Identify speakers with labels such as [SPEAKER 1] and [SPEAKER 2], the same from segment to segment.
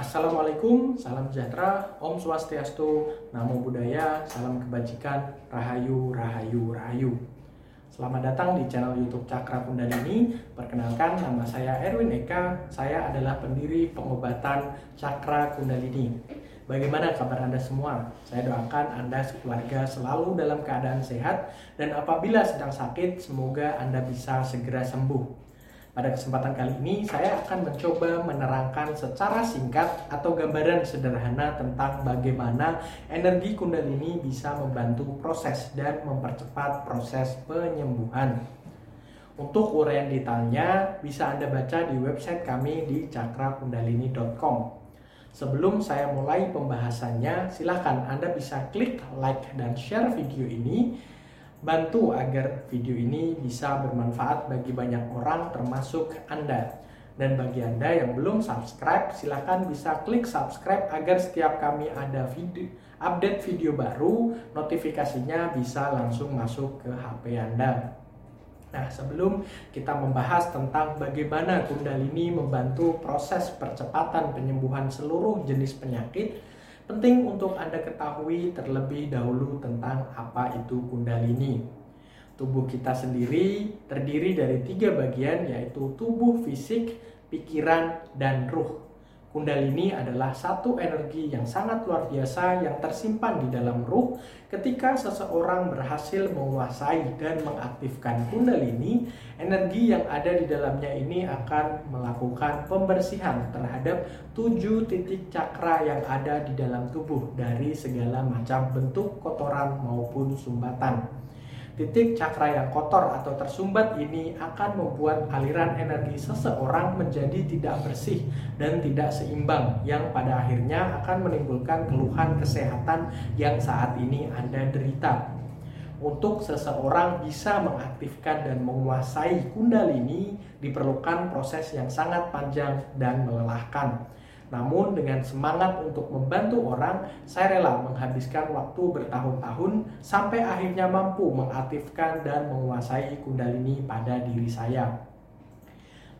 [SPEAKER 1] Assalamualaikum, salam sejahtera, Om Swastiastu, Namo Buddhaya, salam kebajikan, Rahayu, Rahayu, Rahayu. Selamat datang di channel YouTube Cakra Kundalini. Perkenalkan, nama saya Erwin Eka. Saya adalah pendiri pengobatan Cakra Kundalini. Bagaimana kabar Anda semua? Saya doakan Anda sekeluarga selalu dalam keadaan sehat dan apabila sedang sakit, semoga Anda bisa segera sembuh. Pada kesempatan kali ini saya akan mencoba menerangkan secara singkat atau gambaran sederhana tentang bagaimana energi kundalini bisa membantu proses dan mempercepat proses penyembuhan. Untuk uraian detailnya bisa Anda baca di website kami di cakrakundalini.com. Sebelum saya mulai pembahasannya, silahkan Anda bisa klik like dan share video ini Bantu agar video ini bisa bermanfaat bagi banyak orang termasuk Anda. Dan bagi Anda yang belum subscribe, silahkan bisa klik subscribe agar setiap kami ada video, update video baru, notifikasinya bisa langsung masuk ke HP Anda. Nah, sebelum kita membahas tentang bagaimana Kundalini membantu proses percepatan penyembuhan seluruh jenis penyakit, Penting untuk Anda ketahui terlebih dahulu tentang apa itu kundalini. Tubuh kita sendiri terdiri dari tiga bagian yaitu tubuh fisik, pikiran, dan ruh. Kundalini adalah satu energi yang sangat luar biasa yang tersimpan di dalam ruh. Ketika seseorang berhasil menguasai dan mengaktifkan Kundalini, energi yang ada di dalamnya ini akan melakukan pembersihan terhadap tujuh titik cakra yang ada di dalam tubuh dari segala macam bentuk kotoran maupun sumbatan. Titik cakra yang kotor atau tersumbat ini akan membuat aliran energi seseorang menjadi tidak bersih dan tidak seimbang yang pada akhirnya akan menimbulkan keluhan kesehatan yang saat ini Anda derita. Untuk seseorang bisa mengaktifkan dan menguasai kundalini diperlukan proses yang sangat panjang dan melelahkan namun dengan semangat untuk membantu orang, saya rela menghabiskan waktu bertahun-tahun sampai akhirnya mampu mengaktifkan dan menguasai kundalini pada diri saya.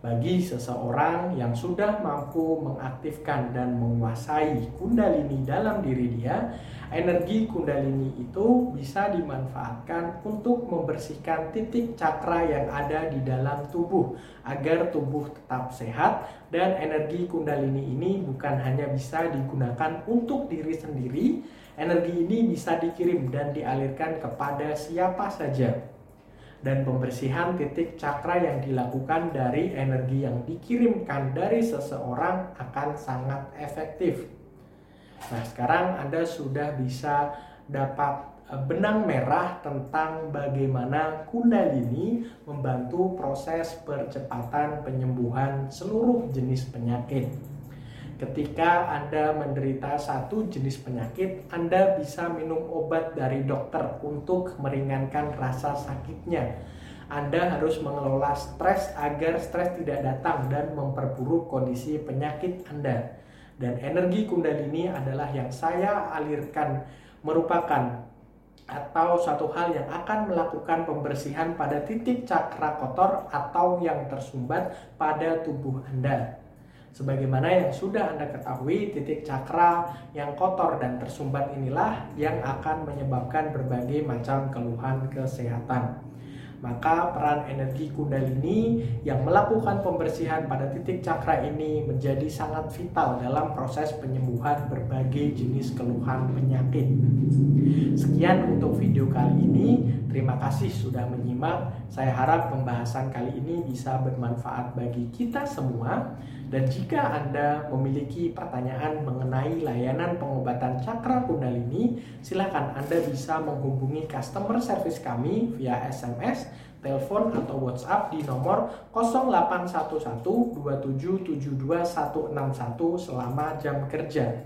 [SPEAKER 1] Bagi seseorang yang sudah mampu mengaktifkan dan menguasai kundalini dalam diri dia, energi kundalini itu bisa dimanfaatkan untuk membersihkan titik cakra yang ada di dalam tubuh agar tubuh tetap sehat. Dan energi kundalini ini bukan hanya bisa digunakan untuk diri sendiri, energi ini bisa dikirim dan dialirkan kepada siapa saja dan pembersihan titik cakra yang dilakukan dari energi yang dikirimkan dari seseorang akan sangat efektif. Nah, sekarang Anda sudah bisa dapat e, benang merah tentang bagaimana Kundalini membantu proses percepatan penyembuhan seluruh jenis penyakit. Ketika Anda menderita satu jenis penyakit, Anda bisa minum obat dari dokter untuk meringankan rasa sakitnya. Anda harus mengelola stres agar stres tidak datang dan memperburuk kondisi penyakit Anda. Dan energi kundalini adalah yang saya alirkan merupakan atau satu hal yang akan melakukan pembersihan pada titik cakra kotor atau yang tersumbat pada tubuh Anda. Sebagaimana yang sudah Anda ketahui, titik cakra yang kotor dan tersumbat inilah yang akan menyebabkan berbagai macam keluhan kesehatan maka peran energi kundalini yang melakukan pembersihan pada titik cakra ini menjadi sangat vital dalam proses penyembuhan berbagai jenis keluhan penyakit. Sekian untuk video kali ini. Terima kasih sudah menyimak. Saya harap pembahasan kali ini bisa bermanfaat bagi kita semua. Dan jika Anda memiliki pertanyaan mengenai layanan pengobatan cakra kundalini, silakan Anda bisa menghubungi customer service kami via SMS, telepon atau WhatsApp di nomor 081127726161 selama jam kerja.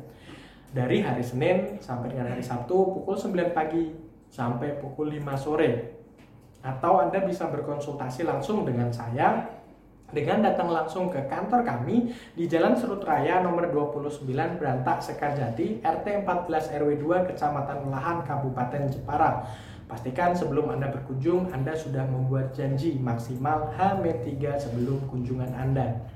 [SPEAKER 1] Dari hari Senin sampai dengan hari Sabtu pukul 9 pagi sampai pukul 5 sore. Atau Anda bisa berkonsultasi langsung dengan saya dengan datang langsung ke kantor kami di Jalan Serut Raya nomor 29 Berantak Sekarjati RT 14 RW 2 Kecamatan Melahan Kabupaten Jepara. Pastikan sebelum Anda berkunjung Anda sudah membuat janji maksimal H-3 sebelum kunjungan Anda.